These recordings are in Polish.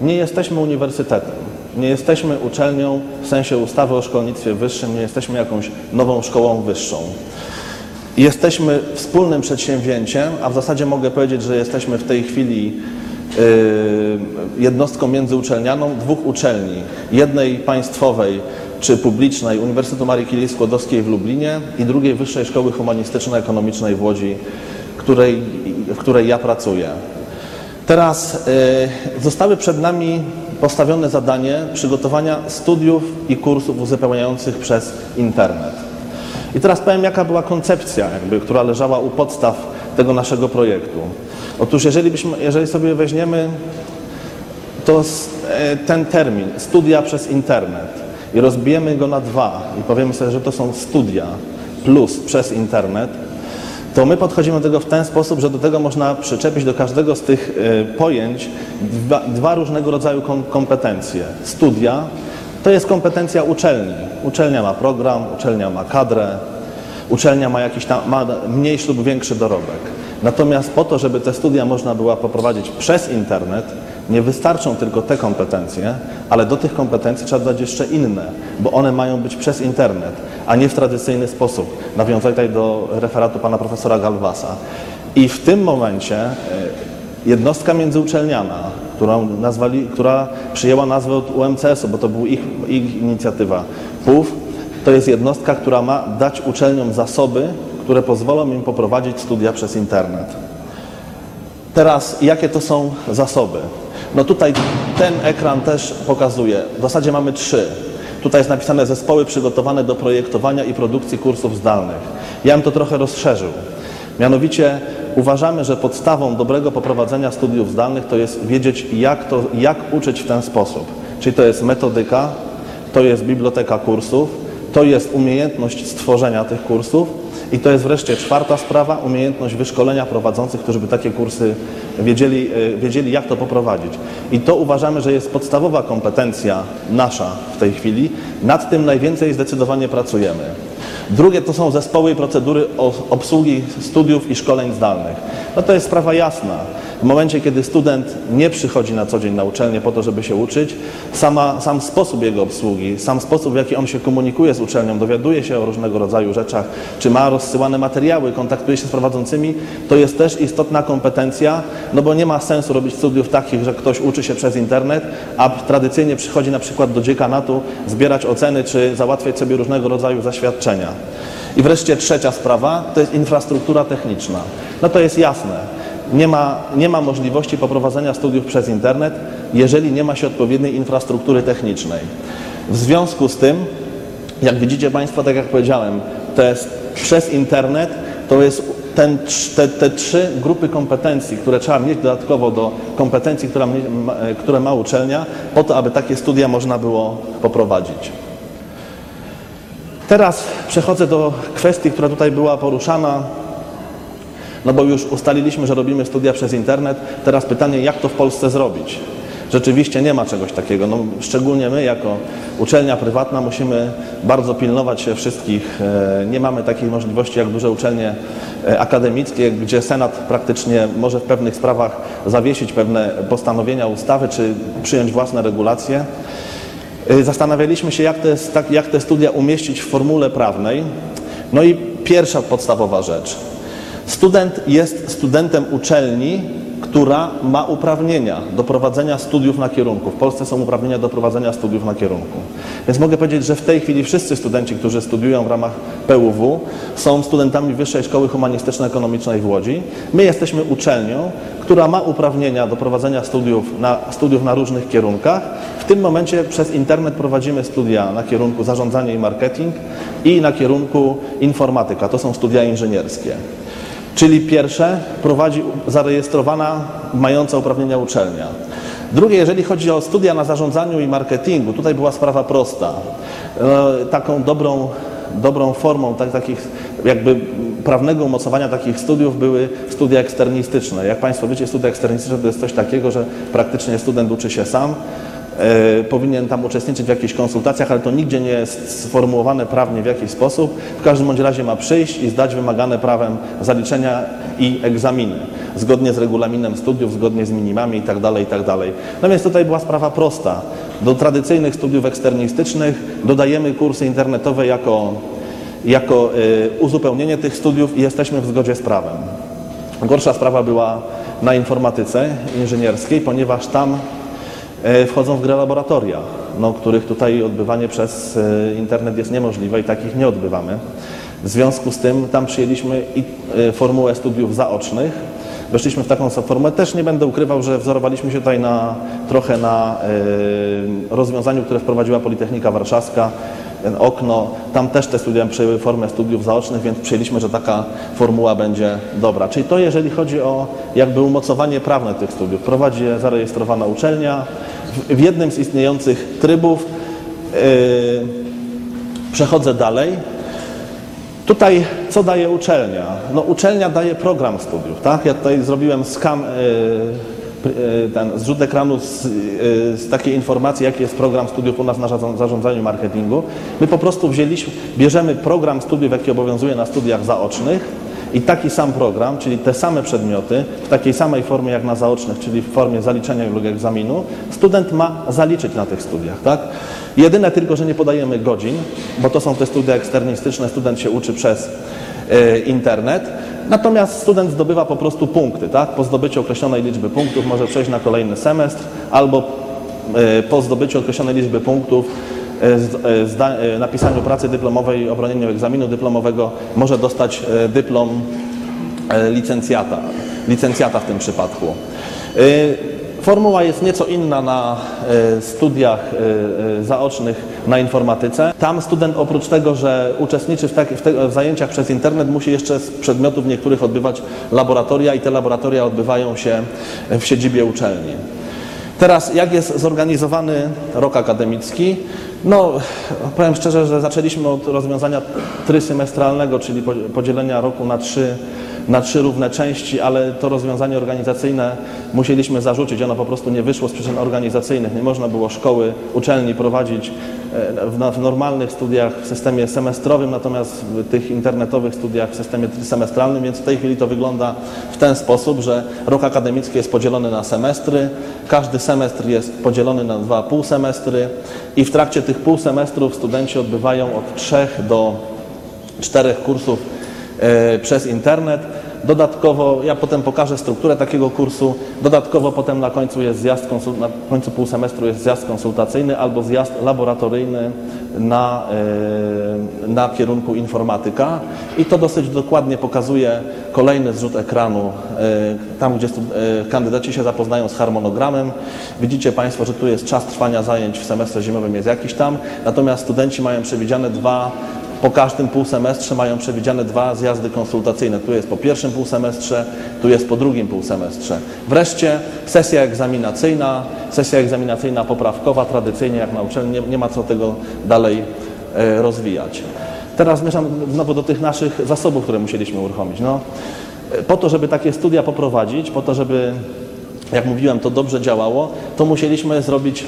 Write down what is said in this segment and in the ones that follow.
Nie jesteśmy uniwersytetem, nie jesteśmy uczelnią w sensie ustawy o szkolnictwie wyższym, nie jesteśmy jakąś nową szkołą wyższą. Jesteśmy wspólnym przedsięwzięciem, a w zasadzie mogę powiedzieć, że jesteśmy w tej chwili yy, jednostką międzyuczelnianą dwóch uczelni. Jednej państwowej czy publicznej Uniwersytetu Marii Curie Skłodowskiej w Lublinie i drugiej Wyższej Szkoły Humanistyczno-Ekonomicznej w Łodzi, której, w której ja pracuję. Teraz yy, zostały przed nami postawione zadanie przygotowania studiów i kursów uzupełniających przez internet. I teraz powiem, jaka była koncepcja, jakby, która leżała u podstaw tego naszego projektu. Otóż, jeżeli, byśmy, jeżeli sobie weźmiemy to s- e, ten termin, studia przez internet, i rozbijemy go na dwa i powiemy sobie, że to są studia plus przez internet, to my podchodzimy do tego w ten sposób, że do tego można przyczepić do każdego z tych e, pojęć dwa, dwa różnego rodzaju kom- kompetencje. Studia to jest kompetencja uczelni. Uczelnia ma program, uczelnia ma kadrę, uczelnia ma jakiś tam, ma mniejszy lub większy dorobek. Natomiast po to, żeby te studia można było poprowadzić przez internet, nie wystarczą tylko te kompetencje, ale do tych kompetencji trzeba dodać jeszcze inne, bo one mają być przez internet, a nie w tradycyjny sposób. Nawiązuję tutaj do referatu pana profesora Galwasa. I w tym momencie e, jednostka międzyuczelniana, którą nazwali, która przyjęła nazwę od UMCS-u, bo to była ich, ich inicjatywa, PUF, to jest jednostka, która ma dać uczelniom zasoby, które pozwolą im poprowadzić studia przez internet. Teraz, jakie to są zasoby? No tutaj ten ekran też pokazuje, w zasadzie mamy trzy. Tutaj jest napisane zespoły przygotowane do projektowania i produkcji kursów zdalnych. Ja bym to trochę rozszerzył. Mianowicie uważamy, że podstawą dobrego poprowadzenia studiów zdalnych to jest wiedzieć, jak, to, jak uczyć w ten sposób. Czyli to jest metodyka, to jest biblioteka kursów, to jest umiejętność stworzenia tych kursów i to jest wreszcie czwarta sprawa, umiejętność wyszkolenia prowadzących, którzy by takie kursy wiedzieli, e, wiedzieli jak to poprowadzić. I to uważamy, że jest podstawowa kompetencja nasza w tej chwili. Nad tym najwięcej zdecydowanie pracujemy. Drugie to są zespoły i procedury obsługi studiów i szkoleń zdalnych. No to jest sprawa jasna. W momencie, kiedy student nie przychodzi na co dzień na uczelnię po to, żeby się uczyć, sama, sam sposób jego obsługi, sam sposób, w jaki on się komunikuje z uczelnią, dowiaduje się o różnego rodzaju rzeczach, czy ma rozsyłane materiały, kontaktuje się z prowadzącymi, to jest też istotna kompetencja, no bo nie ma sensu robić studiów takich, że ktoś uczy się przez internet, a tradycyjnie przychodzi na przykład do dziekanatu zbierać oceny, czy załatwiać sobie różnego rodzaju zaświadczenia. I wreszcie trzecia sprawa, to jest infrastruktura techniczna. No to jest jasne. Nie ma, nie ma możliwości poprowadzenia studiów przez internet, jeżeli nie ma się odpowiedniej infrastruktury technicznej. W związku z tym, jak widzicie Państwo, tak jak powiedziałem, jest przez internet, to jest ten, te, te trzy grupy kompetencji, które trzeba mieć dodatkowo do kompetencji, która, które ma uczelnia, po to, aby takie studia można było poprowadzić. Teraz przechodzę do kwestii, która tutaj była poruszana. No bo już ustaliliśmy, że robimy studia przez internet. Teraz pytanie, jak to w Polsce zrobić? Rzeczywiście nie ma czegoś takiego. No, szczególnie my, jako uczelnia prywatna, musimy bardzo pilnować się wszystkich. E, Nie mamy takiej możliwości jak duże uczelnie e, akademickie, gdzie Senat praktycznie może w pewnych sprawach zawiesić pewne postanowienia ustawy czy przyjąć własne regulacje. Y, Zastanawialiśmy się, jak te, jak te studia umieścić w formule prawnej. No i pierwsza podstawowa rzecz. Student jest studentem uczelni, która ma uprawnienia do prowadzenia studiów na kierunku. W Polsce są uprawnienia do prowadzenia studiów na kierunku. Więc mogę powiedzieć, że w tej chwili wszyscy studenci, którzy studiują w ramach PUW, są studentami Wyższej Szkoły Humanistyczno-Ekonomicznej w Łodzi. My jesteśmy uczelnią, która ma uprawnienia do prowadzenia studiów na, studiów na różnych kierunkach. W tym momencie przez internet prowadzimy studia na kierunku zarządzanie i marketing i na kierunku informatyka. To są studia inżynierskie. Czyli pierwsze prowadzi zarejestrowana, mająca uprawnienia uczelnia. Drugie, jeżeli chodzi o studia na zarządzaniu i marketingu, tutaj była sprawa prosta. E, Taką dobrą, dobrą formą tak, takich jakby prawnego umocowania takich studiów były studia eksternistyczne. Jak Państwo wiecie, studia eksternistyczne to jest coś takiego, że praktycznie student uczy się sam, powinien tam uczestniczyć w jakichś konsultacjach, ale to nigdzie nie jest sformułowane prawnie w jakiś sposób. W każdym bądź razie ma przyjść i zdać wymagane prawem zaliczenia i egzaminy, zgodnie z regulaminem studiów, zgodnie z minimami itd. itd. No więc tutaj była sprawa prosta. Do tradycyjnych studiów eksternistycznych dodajemy kursy internetowe jako, jako y, uzupełnienie tych studiów i jesteśmy w zgodzie z prawem. Gorsza sprawa była na informatyce inżynierskiej, ponieważ tam e, wchodzą w grę laboratoria, no, których tutaj odbywanie przez e, internet jest niemożliwe i takich nie odbywamy. W związku z tym tam przyjęliśmy i e, formułę studiów zaocznych. Weszliśmy w taką formę. Też nie będę ukrywał, że wzorowaliśmy się tutaj na, trochę na e, rozwiązaniu, które wprowadziła Politechnika Warszawska, okno. Tam też te studia przyjęły formę studiów zaocznych, więc przyjęliśmy, że taka formuła będzie dobra. Czyli to jeżeli chodzi o jakby umocowanie prawne tych studiów. Prowadzi je zarejestrowana uczelnia w, jednym z istniejących trybów. Yy, przechodzę dalej. Tutaj co daje uczelnia? No uczelnia daje program studiów, tak? Ja tutaj zrobiłem skam, yy, ten zrzut ekranu z, yy, z takiej informacji, jaki jest program studiów u nas na zarząd- zarządzaniu marketingu. My po prostu wzięliśmy, bierzemy program studiów, jaki obowiązuje na studiach zaocznych i taki sam program, czyli te same przedmioty, w takiej samej formie jak na zaocznych, czyli w formie zaliczenia lub egzaminu, student ma zaliczyć na tych studiach, tak? Jedyne tylko, że nie podajemy godzin, bo to są te studia eksternistyczne, student się uczy przez e, internet. Natomiast student zdobywa po prostu punkty, tak? Po zdobyciu określonej liczby punktów może przejść na kolejny semestr albo e, po zdobyciu określonej liczby punktów e, e, e, napisaniu pracy dyplomowej obronieniu egzaminu dyplomowego może dostać e, dyplom e, licencjata, licencjata w tym przypadku. Formuła jest nieco inna na e, studiach e, e, zaocznych na informatyce. Tam student oprócz tego, że uczestniczy w, tak, w, te, w zajęciach przez internet, musi jeszcze z przedmiotów niektórych odbywać laboratoria i te laboratoria odbywają się w siedzibie uczelni. Teraz, jak jest zorganizowany rok akademicki? No, powiem szczerze, że zaczęliśmy od rozwiązania trysemestralnego, czyli po- podzielenia roku na trzy, na trzy równe części, ale to rozwiązanie organizacyjne musieliśmy zarzucić. Ono po prostu nie wyszło z przyczyn organizacyjnych. Nie można było szkoły, uczelni prowadzić e, w, normalnych studiach w systemie semestrowym, natomiast w tych internetowych studiach w systemie semestralnym, więc w tej chwili to wygląda w ten sposób, że rok akademicki jest podzielony na semestry, każdy semestr jest podzielony na dwa półsemestry i w trakcie tych półsemestrów studenci odbywają od trzech do czterech kursów e, przez internet. Dodatkowo, ja potem pokażę strukturę takiego kursu, dodatkowo potem na końcu jest zjazd, na końcu półsemestru jest zjazd konsultacyjny albo zjazd laboratoryjny na, e, na kierunku informatyka. I to dosyć dokładnie pokazuje kolejny zrzut ekranu, e, tam gdzie e, kandydaci się zapoznają z harmonogramem. Widzicie Państwo, że tu jest czas trwania zajęć w semestrze zimowym jest jakiś tam, natomiast studenci mają przewidziane dwa po każdym półsemestrze mają przewidziane dwa zjazdy konsultacyjne. Tu jest po pierwszym półsemestrze, tu jest po drugim półsemestrze. Wreszcie sesja egzaminacyjna, sesja egzaminacyjna poprawkowa, tradycyjnie jak na uczelni, nie, nie ma co tego dalej e, rozwijać. Teraz zmierzam znowu do tych naszych zasobów, które musieliśmy uruchomić. No, e, po to, żeby takie studia poprowadzić, po to, żeby, jak mówiłem, to dobrze działało, to musieliśmy zrobić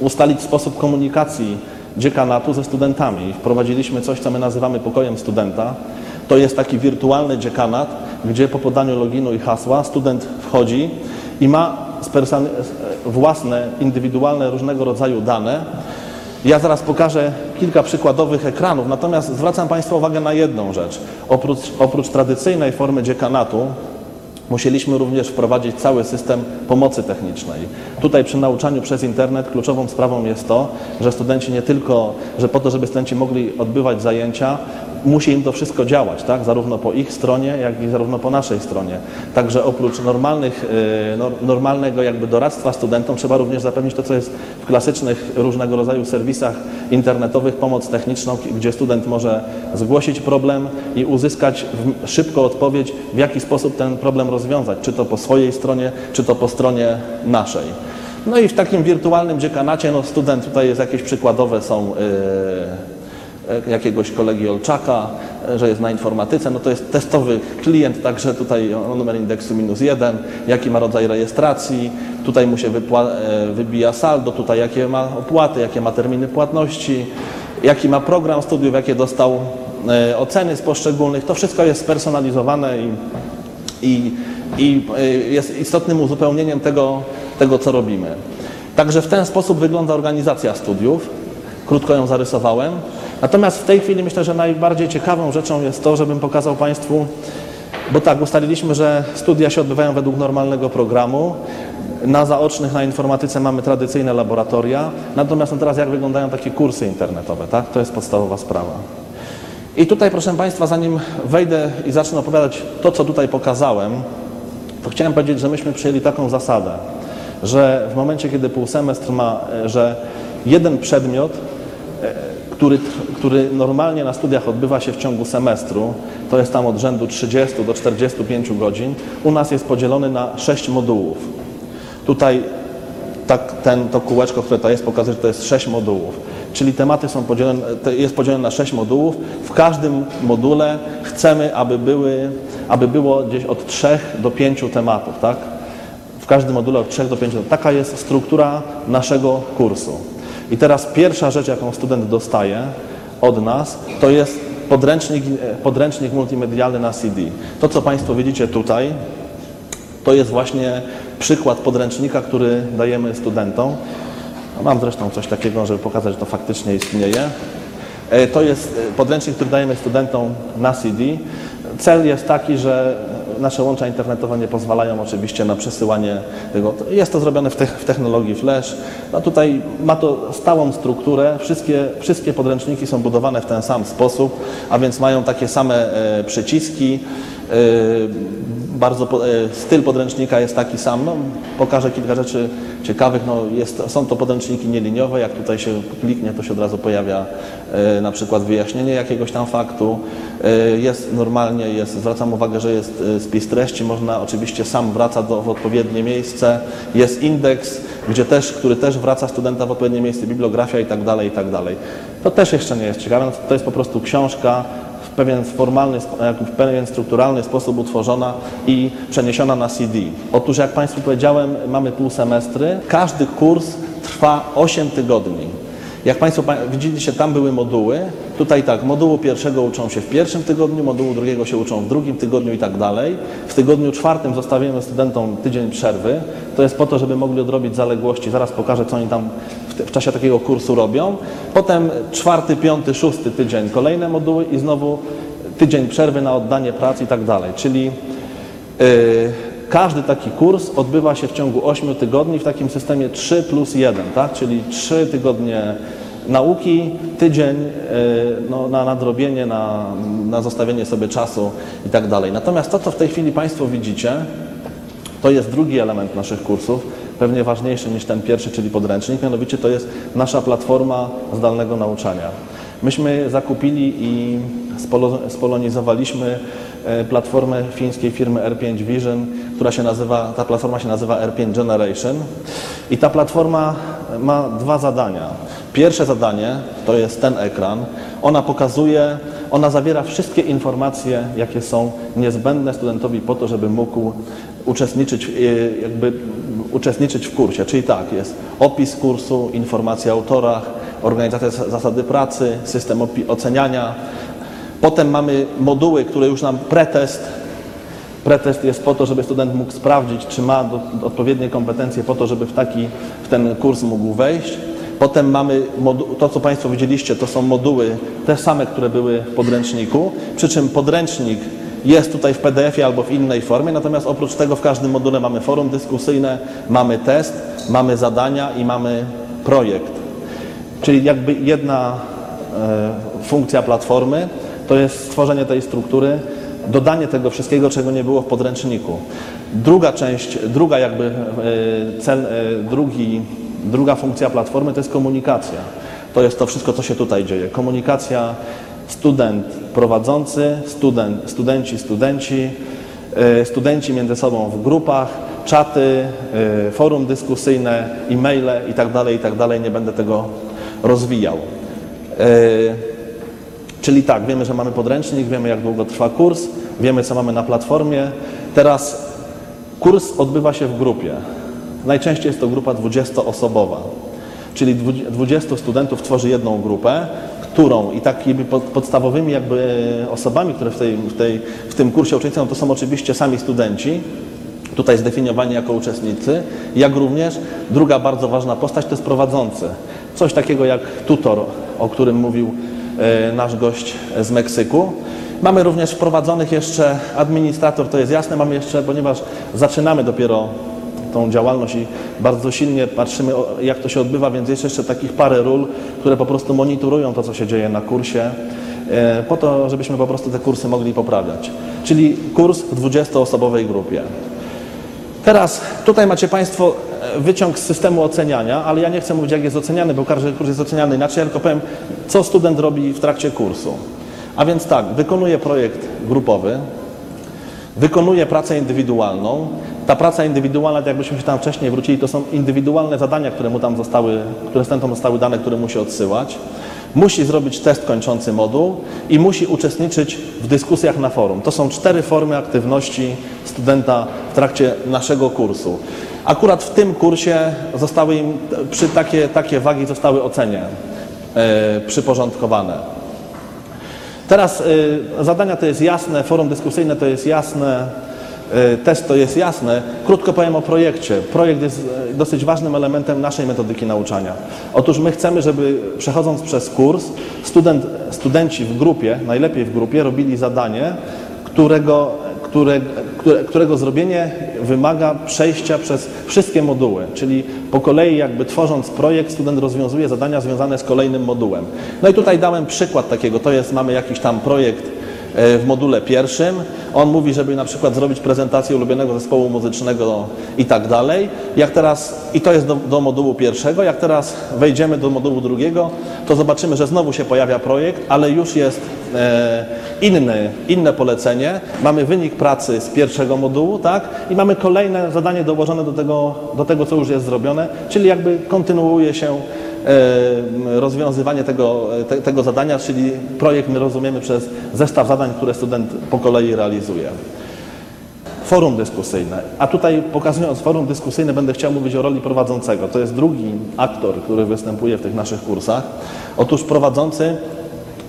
ustalić sposób komunikacji dziekanatu ze studentami. Wprowadziliśmy coś, co my nazywamy pokojem studenta. To jest taki wirtualny dziekanat, gdzie po podaniu loginu i hasła student wchodzi i ma własne, indywidualne, różnego rodzaju dane. Ja zaraz pokażę kilka przykładowych ekranów, natomiast zwracam Państwa uwagę na jedną rzecz. Oprócz, oprócz tradycyjnej formy dziekanatu, Musieliśmy również wprowadzić cały system pomocy technicznej. Tutaj przy nauczaniu przez internet kluczową sprawą jest to, że studenci nie tylko, że po to, żeby studenci mogli odbywać zajęcia, musi im to wszystko działać, tak? zarówno po ich stronie, jak i zarówno po naszej stronie. Także oprócz normalnych, nor- normalnego jakby doradztwa studentom trzeba również zapewnić to, co jest w klasycznych różnego rodzaju serwisach internetowych, pomoc techniczną, gdzie student może zgłosić problem i uzyskać szybko odpowiedź, w jaki sposób ten problem rozwiązać, czy to po swojej stronie, czy to po stronie naszej. No i w takim wirtualnym dziekanacie, no student, tutaj jest jakieś przykładowe są, e, jakiegoś kolegi Olczaka, e, że jest na informatyce, no to jest testowy klient, także tutaj numer indeksu minus jeden, jaki ma rodzaj rejestracji, tutaj mu się e, wybija saldo, tutaj jakie ma opłaty, jakie ma terminy płatności, jaki ma program studiów, jakie dostał e, oceny z poszczególnych, to wszystko jest spersonalizowane i, i, i e, jest istotnym uzupełnieniem tego, tego, co robimy. Także w ten sposób wygląda organizacja studiów. Krótko ją zarysowałem. Natomiast w tej chwili myślę, że najbardziej ciekawą rzeczą jest to, żebym pokazał Państwu, bo tak, ustaliliśmy, że studia się odbywają według normalnego programu. Na zaocznych, na informatyce mamy tradycyjne laboratoria. Natomiast no teraz jak wyglądają takie kursy internetowe, tak? To jest podstawowa sprawa. I tutaj, proszę Państwa, zanim wejdę i zacznę opowiadać to, co tutaj pokazałem, to chciałem powiedzieć, że myśmy przyjęli taką zasadę, że w momencie, kiedy półsemestr ma, e, że jeden przedmiot, e, który, który normalnie na studiach odbywa się w ciągu semestru, to jest tam od rzędu 30 do 45 godzin, u nas jest podzielony na 6 modułów. Tutaj tak, ten, to kółeczko, które to jest, pokazuje, że to jest 6 modułów. Czyli tematy są podzielone, jest podzielone na 6 modułów. W każdym module chcemy, aby, były, aby było gdzieś od 3 do 5 tematów, tak? W każdym module od 3 do 5. Taka jest struktura naszego kursu. I teraz pierwsza rzecz, jaką student dostaje od nas, to jest podręcznik, podręcznik multimedialny na CD. To, co Państwo widzicie tutaj, to jest właśnie przykład podręcznika, który dajemy studentom. No, Mam zresztą coś takiego, żeby pokazać, że to faktycznie istnieje. E, To jest e, podręcznik, który dajemy studentom na CD. Cel jest taki, że nasze łącza internetowe nie pozwalają oczywiście na przesyłanie tego. Jest to zrobione w, tech- w technologii Flash. No tutaj ma to stałą strukturę. Wszystkie, wszystkie podręczniki są budowane w ten sam sposób, a więc mają takie same e, przyciski. Bardzo e, styl podręcznika jest taki sam. No, pokażę kilka rzeczy ciekawych. No, jest, są to podręczniki nieliniowe. Jak tutaj się kliknie, to się od razu pojawia e, na przykład wyjaśnienie jakiegoś tam faktu. E, jest normalnie, jest, zwracam uwagę, że jest spis treści. Można oczywiście sam wraca do, w odpowiednie miejsce. Jest indeks, gdzie też, który też wraca studenta w odpowiednie miejsce, bibliografia i tak dalej, i tak dalej. To też jeszcze nie jest ciekawe. No, To jest po prostu książka, w pewien formalny, jak w pewien strukturalny sposób utworzona i przeniesiona na CD. Otóż, jak Państwu powiedziałem, mamy pół semestry. Każdy kurs trwa 8 tygodni. Jak Państwo pa- widzieliście, tam były moduły. Tutaj tak, modułu pierwszego uczą się w pierwszym tygodniu, modułu drugiego się uczą w drugim tygodniu i tak dalej. W tygodniu czwartym zostawiamy studentom tydzień przerwy. To jest po to, żeby mogli odrobić zaległości. Zaraz pokażę, co oni tam w, w czasie takiego kursu robią. Potem czwarty, piąty, szósty tydzień kolejne moduły i znowu tydzień przerwy na oddanie pracy i tak dalej. Czyli yy, każdy taki kurs odbywa się w ciągu 8 tygodni w takim systemie 3 plus 1, tak? czyli 3 tygodnie nauki, tydzień yy, no, na nadrobienie, na, na zostawienie sobie czasu i tak dalej. Natomiast to, co w tej chwili Państwo widzicie, to jest drugi element naszych kursów, pewnie ważniejszy niż ten pierwszy, czyli podręcznik, mianowicie to jest nasza platforma zdalnego nauczania. Myśmy zakupili i spolo- spolonizowaliśmy e, platformę fińskiej firmy R5 Vision, która się nazywa, ta platforma się nazywa R5 Generation i ta platforma ma dwa zadania. Pierwsze zadanie to jest ten ekran. Ona pokazuje, ona zawiera wszystkie informacje, jakie są niezbędne studentowi po to, żeby mógł uczestniczyć, e, jakby uczestniczyć w kursie. Czyli tak, jest opis kursu, informacje o autorach, organizacja zas- zasady pracy, system oceniania. Potem mamy moduły, które już nam pretest. Pretest jest po to, żeby student mógł sprawdzić, czy ma do, odpowiednie kompetencje po to, żeby w taki w ten kurs mógł wejść. Potem mamy to, co Państwo widzieliście, to są moduły te same, które były w podręczniku, przy czym podręcznik jest tutaj w PDF-ie albo w innej formie, natomiast oprócz tego w każdym module mamy forum dyskusyjne, mamy test, mamy zadania i mamy projekt. Czyli jakby jedna e, funkcja platformy to jest stworzenie tej struktury, dodanie tego wszystkiego, czego nie było w podręczniku. Druga część, druga jakby e, cel, e, drugi, druga funkcja platformy to jest komunikacja. To jest to wszystko, co się tutaj dzieje. Komunikacja student prowadzący, student, studenci, studenci, e, studenci między sobą w grupach, czaty, forum dyskusyjne, e-maile i tak dalej, i tak. Nie będę tego rozwijał. Czyli tak, wiemy, że mamy podręcznik, wiemy jak długo trwa kurs, wiemy co mamy na platformie. Teraz kurs odbywa się w grupie. Najczęściej jest to grupa 20-osobowa, czyli dwu- 20 studentów tworzy jedną grupę, którą i takimi pod- podstawowymi jakby osobami, które w, tej, w, tej, w tym kursie uczestniczą, to są oczywiście sami studenci, tutaj zdefiniowani jako uczestnicy, jak również druga bardzo ważna postać to jest prowadzący. Coś takiego jak tutor, o którym mówił nasz gość z Meksyku. Mamy również wprowadzonych jeszcze administrator, to jest jasne, mamy jeszcze, ponieważ zaczynamy dopiero tą działalność i bardzo silnie patrzymy, jak to się odbywa, więc jest jeszcze takich parę ról, które po prostu monitorują to, co się dzieje na kursie, e, po to, żebyśmy po prostu te kursy mogli poprawiać. Czyli kurs w 20-osobowej grupie. Teraz tutaj macie Państwo e, wyciąg z systemu oceniania, ale ja nie chcę mówić, jak jest oceniany, bo każdy kurs jest oceniany inaczej, ja tylko powiem, co student robi w trakcie kursu. A więc tak, wykonuje projekt grupowy, wykonuje pracę indywidualną. Ta praca indywidualna, tak jakbyśmy się tam wcześniej wrócili, to są indywidualne zadania, które mu tam zostały, które studentom zostały dane, które musi odsyłać. Musi zrobić test kończący moduł i musi uczestniczyć w dyskusjach na forum. To są cztery formy aktywności studenta w trakcie naszego kursu. Akurat w tym kursie zostały im przy takie, takie wagi zostały ocenie e, przyporządkowane. Teraz y, zadania to jest jasne, forum dyskusyjne to jest jasne, y, test to jest jasne. Krótko powiem o projekcie. Projekt jest y, dosyć ważnym elementem naszej metodyki nauczania. Otóż my chcemy, żeby przechodząc przez kurs, student, studenci w grupie, najlepiej w grupie, robili zadanie, którego, które, które, którego zrobienie wymaga przejścia przez wszystkie moduły, czyli po kolei jakby tworząc projekt, student rozwiązuje zadania związane z kolejnym modułem. No i tutaj dałem przykład takiego, to jest, mamy jakiś tam projekt e, w module pierwszym. On mówi, żeby na przykład zrobić prezentację ulubionego zespołu muzycznego i tak dalej. Jak teraz, i to jest do, do modułu pierwszego, jak teraz wejdziemy do modułu drugiego, to zobaczymy, że znowu się pojawia projekt, ale już jest e, inny, inne polecenie. Mamy wynik pracy z pierwszego modułu, tak? I mamy kolejne zadanie dołożone do tego, do tego co już jest zrobione, czyli jakby kontynuuje się rozwiązywanie tego, te, tego zadania, czyli projekt my rozumiemy przez zestaw zadań, które student po kolei realizuje. Forum dyskusyjne. A tutaj pokazując forum dyskusyjne będę chciał mówić o roli prowadzącego. To jest drugi aktor, który występuje w tych naszych kursach. Otóż prowadzący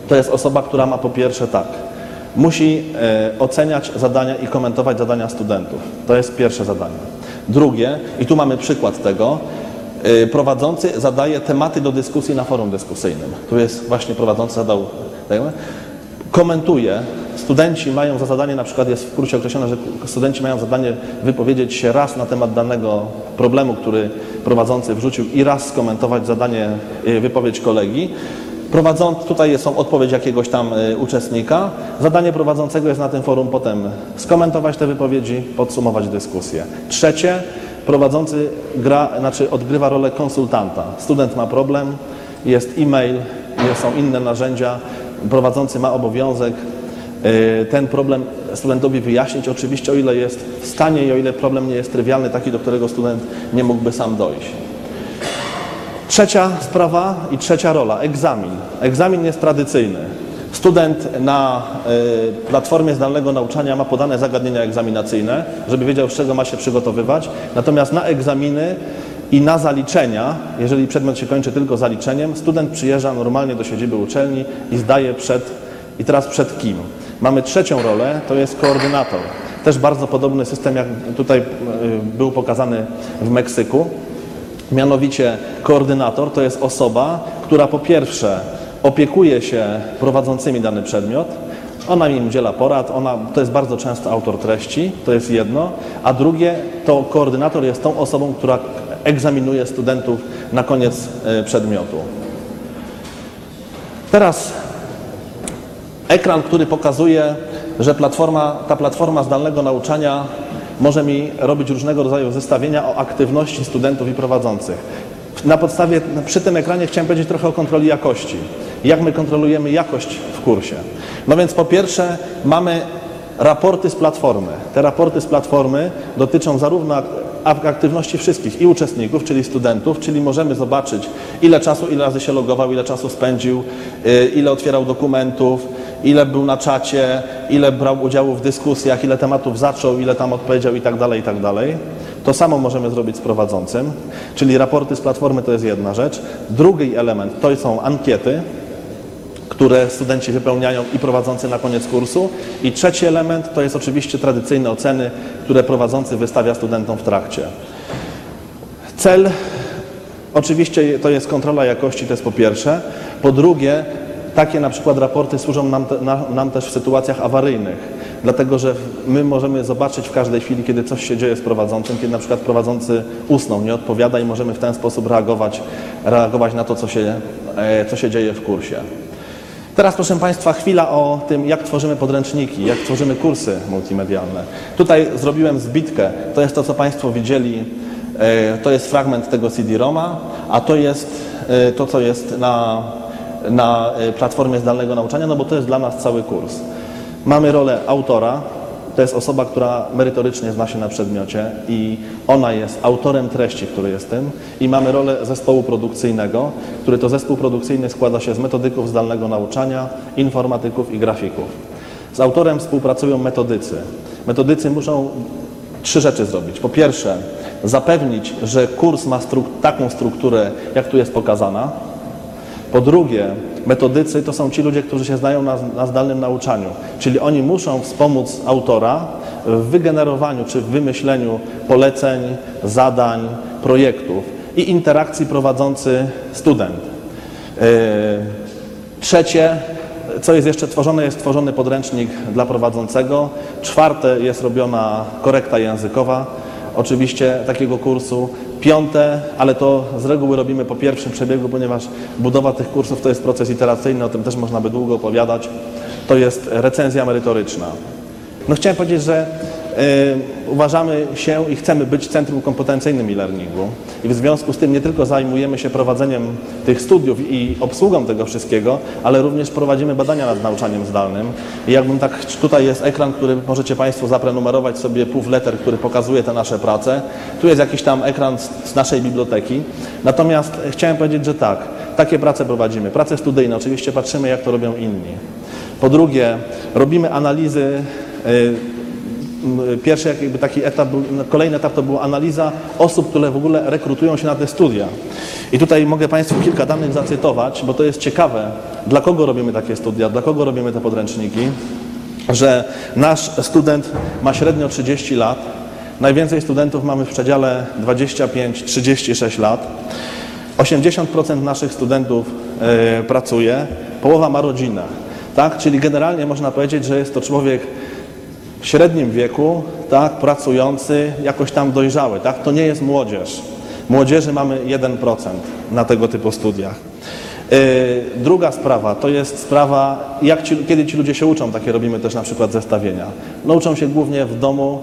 to jest osoba, która ma po pierwsze tak, musi e, oceniać zadania i komentować zadania studentów. To jest pierwsze zadanie. Drugie, i tu mamy przykład tego, e, prowadzący zadaje tematy do dyskusji na forum dyskusyjnym. Tu jest właśnie prowadzący zadał, komentuje. Studenci mają za zadanie, na przykład jest w kursie określone, że studenci mają zadanie wypowiedzieć się raz na temat danego problemu, który prowadzący wrzucił i raz skomentować zadanie, y, wypowiedź kolegi. Prowadzący, tutaj są odpowiedź jakiegoś tam y, uczestnika. Zadanie prowadzącego jest na tym forum potem skomentować te wypowiedzi, podsumować dyskusję. Trzecie, prowadzący gra, znaczy odgrywa rolę konsultanta. Student ma problem, jest e-mail, są inne narzędzia, prowadzący ma obowiązek y, ten problem studentowi wyjaśnić, oczywiście o ile jest w stanie i o ile problem nie jest trywialny, taki do którego student nie mógłby sam dojść. Trzecia sprawa i trzecia rola, egzamin. Egzamin jest tradycyjny. Student na y, platformie zdalnego nauczania ma podane zagadnienia egzaminacyjne, żeby wiedział, z czego ma się przygotowywać. Natomiast na egzaminy i na zaliczenia, jeżeli przedmiot się kończy tylko zaliczeniem, student przyjeżdża normalnie do siedziby uczelni i zdaje przed, i teraz przed kim? Mamy trzecią rolę, to jest koordynator. Też bardzo podobny system, jak tutaj y, był pokazany w Meksyku. Mianowicie koordynator to jest osoba, która po pierwsze opiekuje się prowadzącymi dany przedmiot, ona im udziela porad, ona, to jest bardzo często autor treści, to jest jedno, a drugie to koordynator jest tą osobą, która egzaminuje studentów na koniec e, przedmiotu. Teraz ekran, który pokazuje, że platforma, ta platforma zdalnego nauczania może mi robić różnego rodzaju zestawienia o aktywności studentów i prowadzących. Na podstawie, przy tym ekranie chciałem powiedzieć trochę o kontroli jakości. Jak my kontrolujemy jakość w kursie? No więc po pierwsze mamy raporty z platformy. Te raporty z platformy dotyczą zarówno ak- aktywności wszystkich i uczestników, czyli studentów, czyli możemy zobaczyć ile czasu, ile razy się logował, ile czasu spędził, y, ile otwierał dokumentów, ile był na czacie, ile brał udziału w dyskusjach, ile tematów zaczął, ile tam odpowiedział i tak dalej, i tak dalej. To samo możemy zrobić z prowadzącym, czyli raporty z platformy to jest jedna rzecz. Drugi element to są ankiety, które studenci wypełniają i prowadzący na koniec kursu. I trzeci element to jest oczywiście tradycyjne oceny, które prowadzący wystawia studentom w trakcie. Cel oczywiście to jest kontrola jakości, to jest po pierwsze. Po drugie, takie na przykład raporty służą nam, te, na, nam też w sytuacjach awaryjnych, dlatego że my możemy zobaczyć w każdej chwili, kiedy coś się dzieje z prowadzącym, kiedy na przykład prowadzący usnął, nie odpowiada i możemy w ten sposób reagować, reagować na to, co się, e, co się dzieje w kursie. Teraz, proszę Państwa, chwila o tym, jak tworzymy podręczniki, jak tworzymy kursy multimedialne. Tutaj zrobiłem zbitkę. To jest to, co Państwo widzieli. e, To jest fragment tego CD-ROMa, a to jest e, to, co jest na, na e, platformie zdalnego nauczania, no bo to jest dla nas cały kurs. Mamy rolę autora, to jest osoba, która merytorycznie zna się na przedmiocie i ona jest autorem treści, który jest tym. I mamy rolę zespołu produkcyjnego, który to zespół produkcyjny składa się z metodyków zdalnego nauczania, informatyków i grafików. Z autorem współpracują metodycy. Metodycy muszą trzy rzeczy zrobić. Po pierwsze, zapewnić, że kurs ma struk taką strukturę, jak tu jest pokazana. Po drugie, metodycy to są ci ludzie, którzy się znają na, na zdalnym nauczaniu, czyli oni muszą wspomóc autora w wygenerowaniu czy w wymyśleniu poleceń, zadań, projektów i interakcji prowadzący student. Yy, Trzecie, co jest jeszcze tworzone, jest tworzony podręcznik dla prowadzącego. Czwarte, jest robiona korekta językowa, oczywiście takiego kursu. Piąte, ale to z reguły robimy po pierwszym przebiegu, ponieważ budowa tych kursów to jest proces iteracyjny, o tym też można by długo opowiadać. To jest recenzja merytoryczna. No chciałem powiedzieć, że uważamy się i chcemy być centrum kompetencyjnym e-learningu i w związku z tym nie tylko zajmujemy się prowadzeniem tych studiów i obsługą tego wszystkiego, ale również prowadzimy badania nad nauczaniem zdalnym. I jakbym tak, tutaj jest ekran, który możecie Państwo zaprenumerować sobie letter, który pokazuje te nasze prace. Tu jest jakiś tam ekran z, naszej biblioteki. Natomiast chciałem powiedzieć, że tak, takie prace prowadzimy. Prace studyjne, oczywiście patrzymy jak to robią inni. Po drugie, robimy analizy m, Pierwszy jakby taki etap, no, kolejny etap to była analiza osób, które w ogóle rekrutują się na te studia. I tutaj mogę Państwu kilka danych zacytować, bo to jest ciekawe, dla kogo robimy takie studia, dla kogo robimy te podręczniki, że nasz student ma średnio 30 lat, najwięcej studentów mamy w przedziale 25-36 lat, 80% naszych studentów e, pracuje, połowa ma rodzinę, tak? Czyli generalnie można powiedzieć, że jest to człowiek w średnim wieku, tak, pracujący, jakoś tam dojrzały, tak? To nie jest młodzież. Młodzieży mamy 1% na tego typu studiach. Yy, druga sprawa to jest sprawa, jak ci, kiedy ci ludzie się uczą, takie robimy też na przykład zestawienia. No uczą się głównie w domu,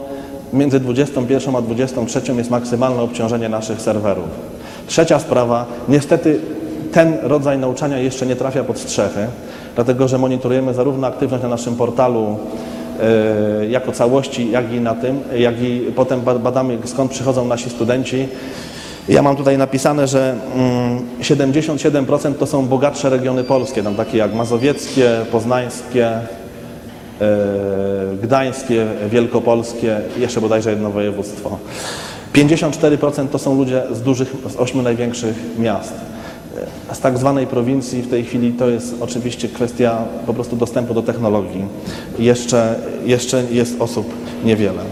między 21 a 23 jest maksymalne obciążenie naszych serwerów. Trzecia sprawa, niestety ten rodzaj nauczania jeszcze nie trafia pod strzechy, dlatego że monitorujemy zarówno aktywność na naszym portalu jako całości, jak i na tym, jak i potem ba- badamy skąd przychodzą nasi studenci. Ja mam tutaj napisane, że mm, 77% to są bogatsze regiony polskie, tam takie jak mazowieckie, poznańskie, e, gdańskie, wielkopolskie, jeszcze bodajże jedno województwo. 54% to są ludzie z dużych, z ośmiu największych miast. Z tak zwanej prowincji w tej chwili to jest oczywiście kwestia po prostu dostępu do technologii. Jeszcze, jeszcze jest osób niewiele.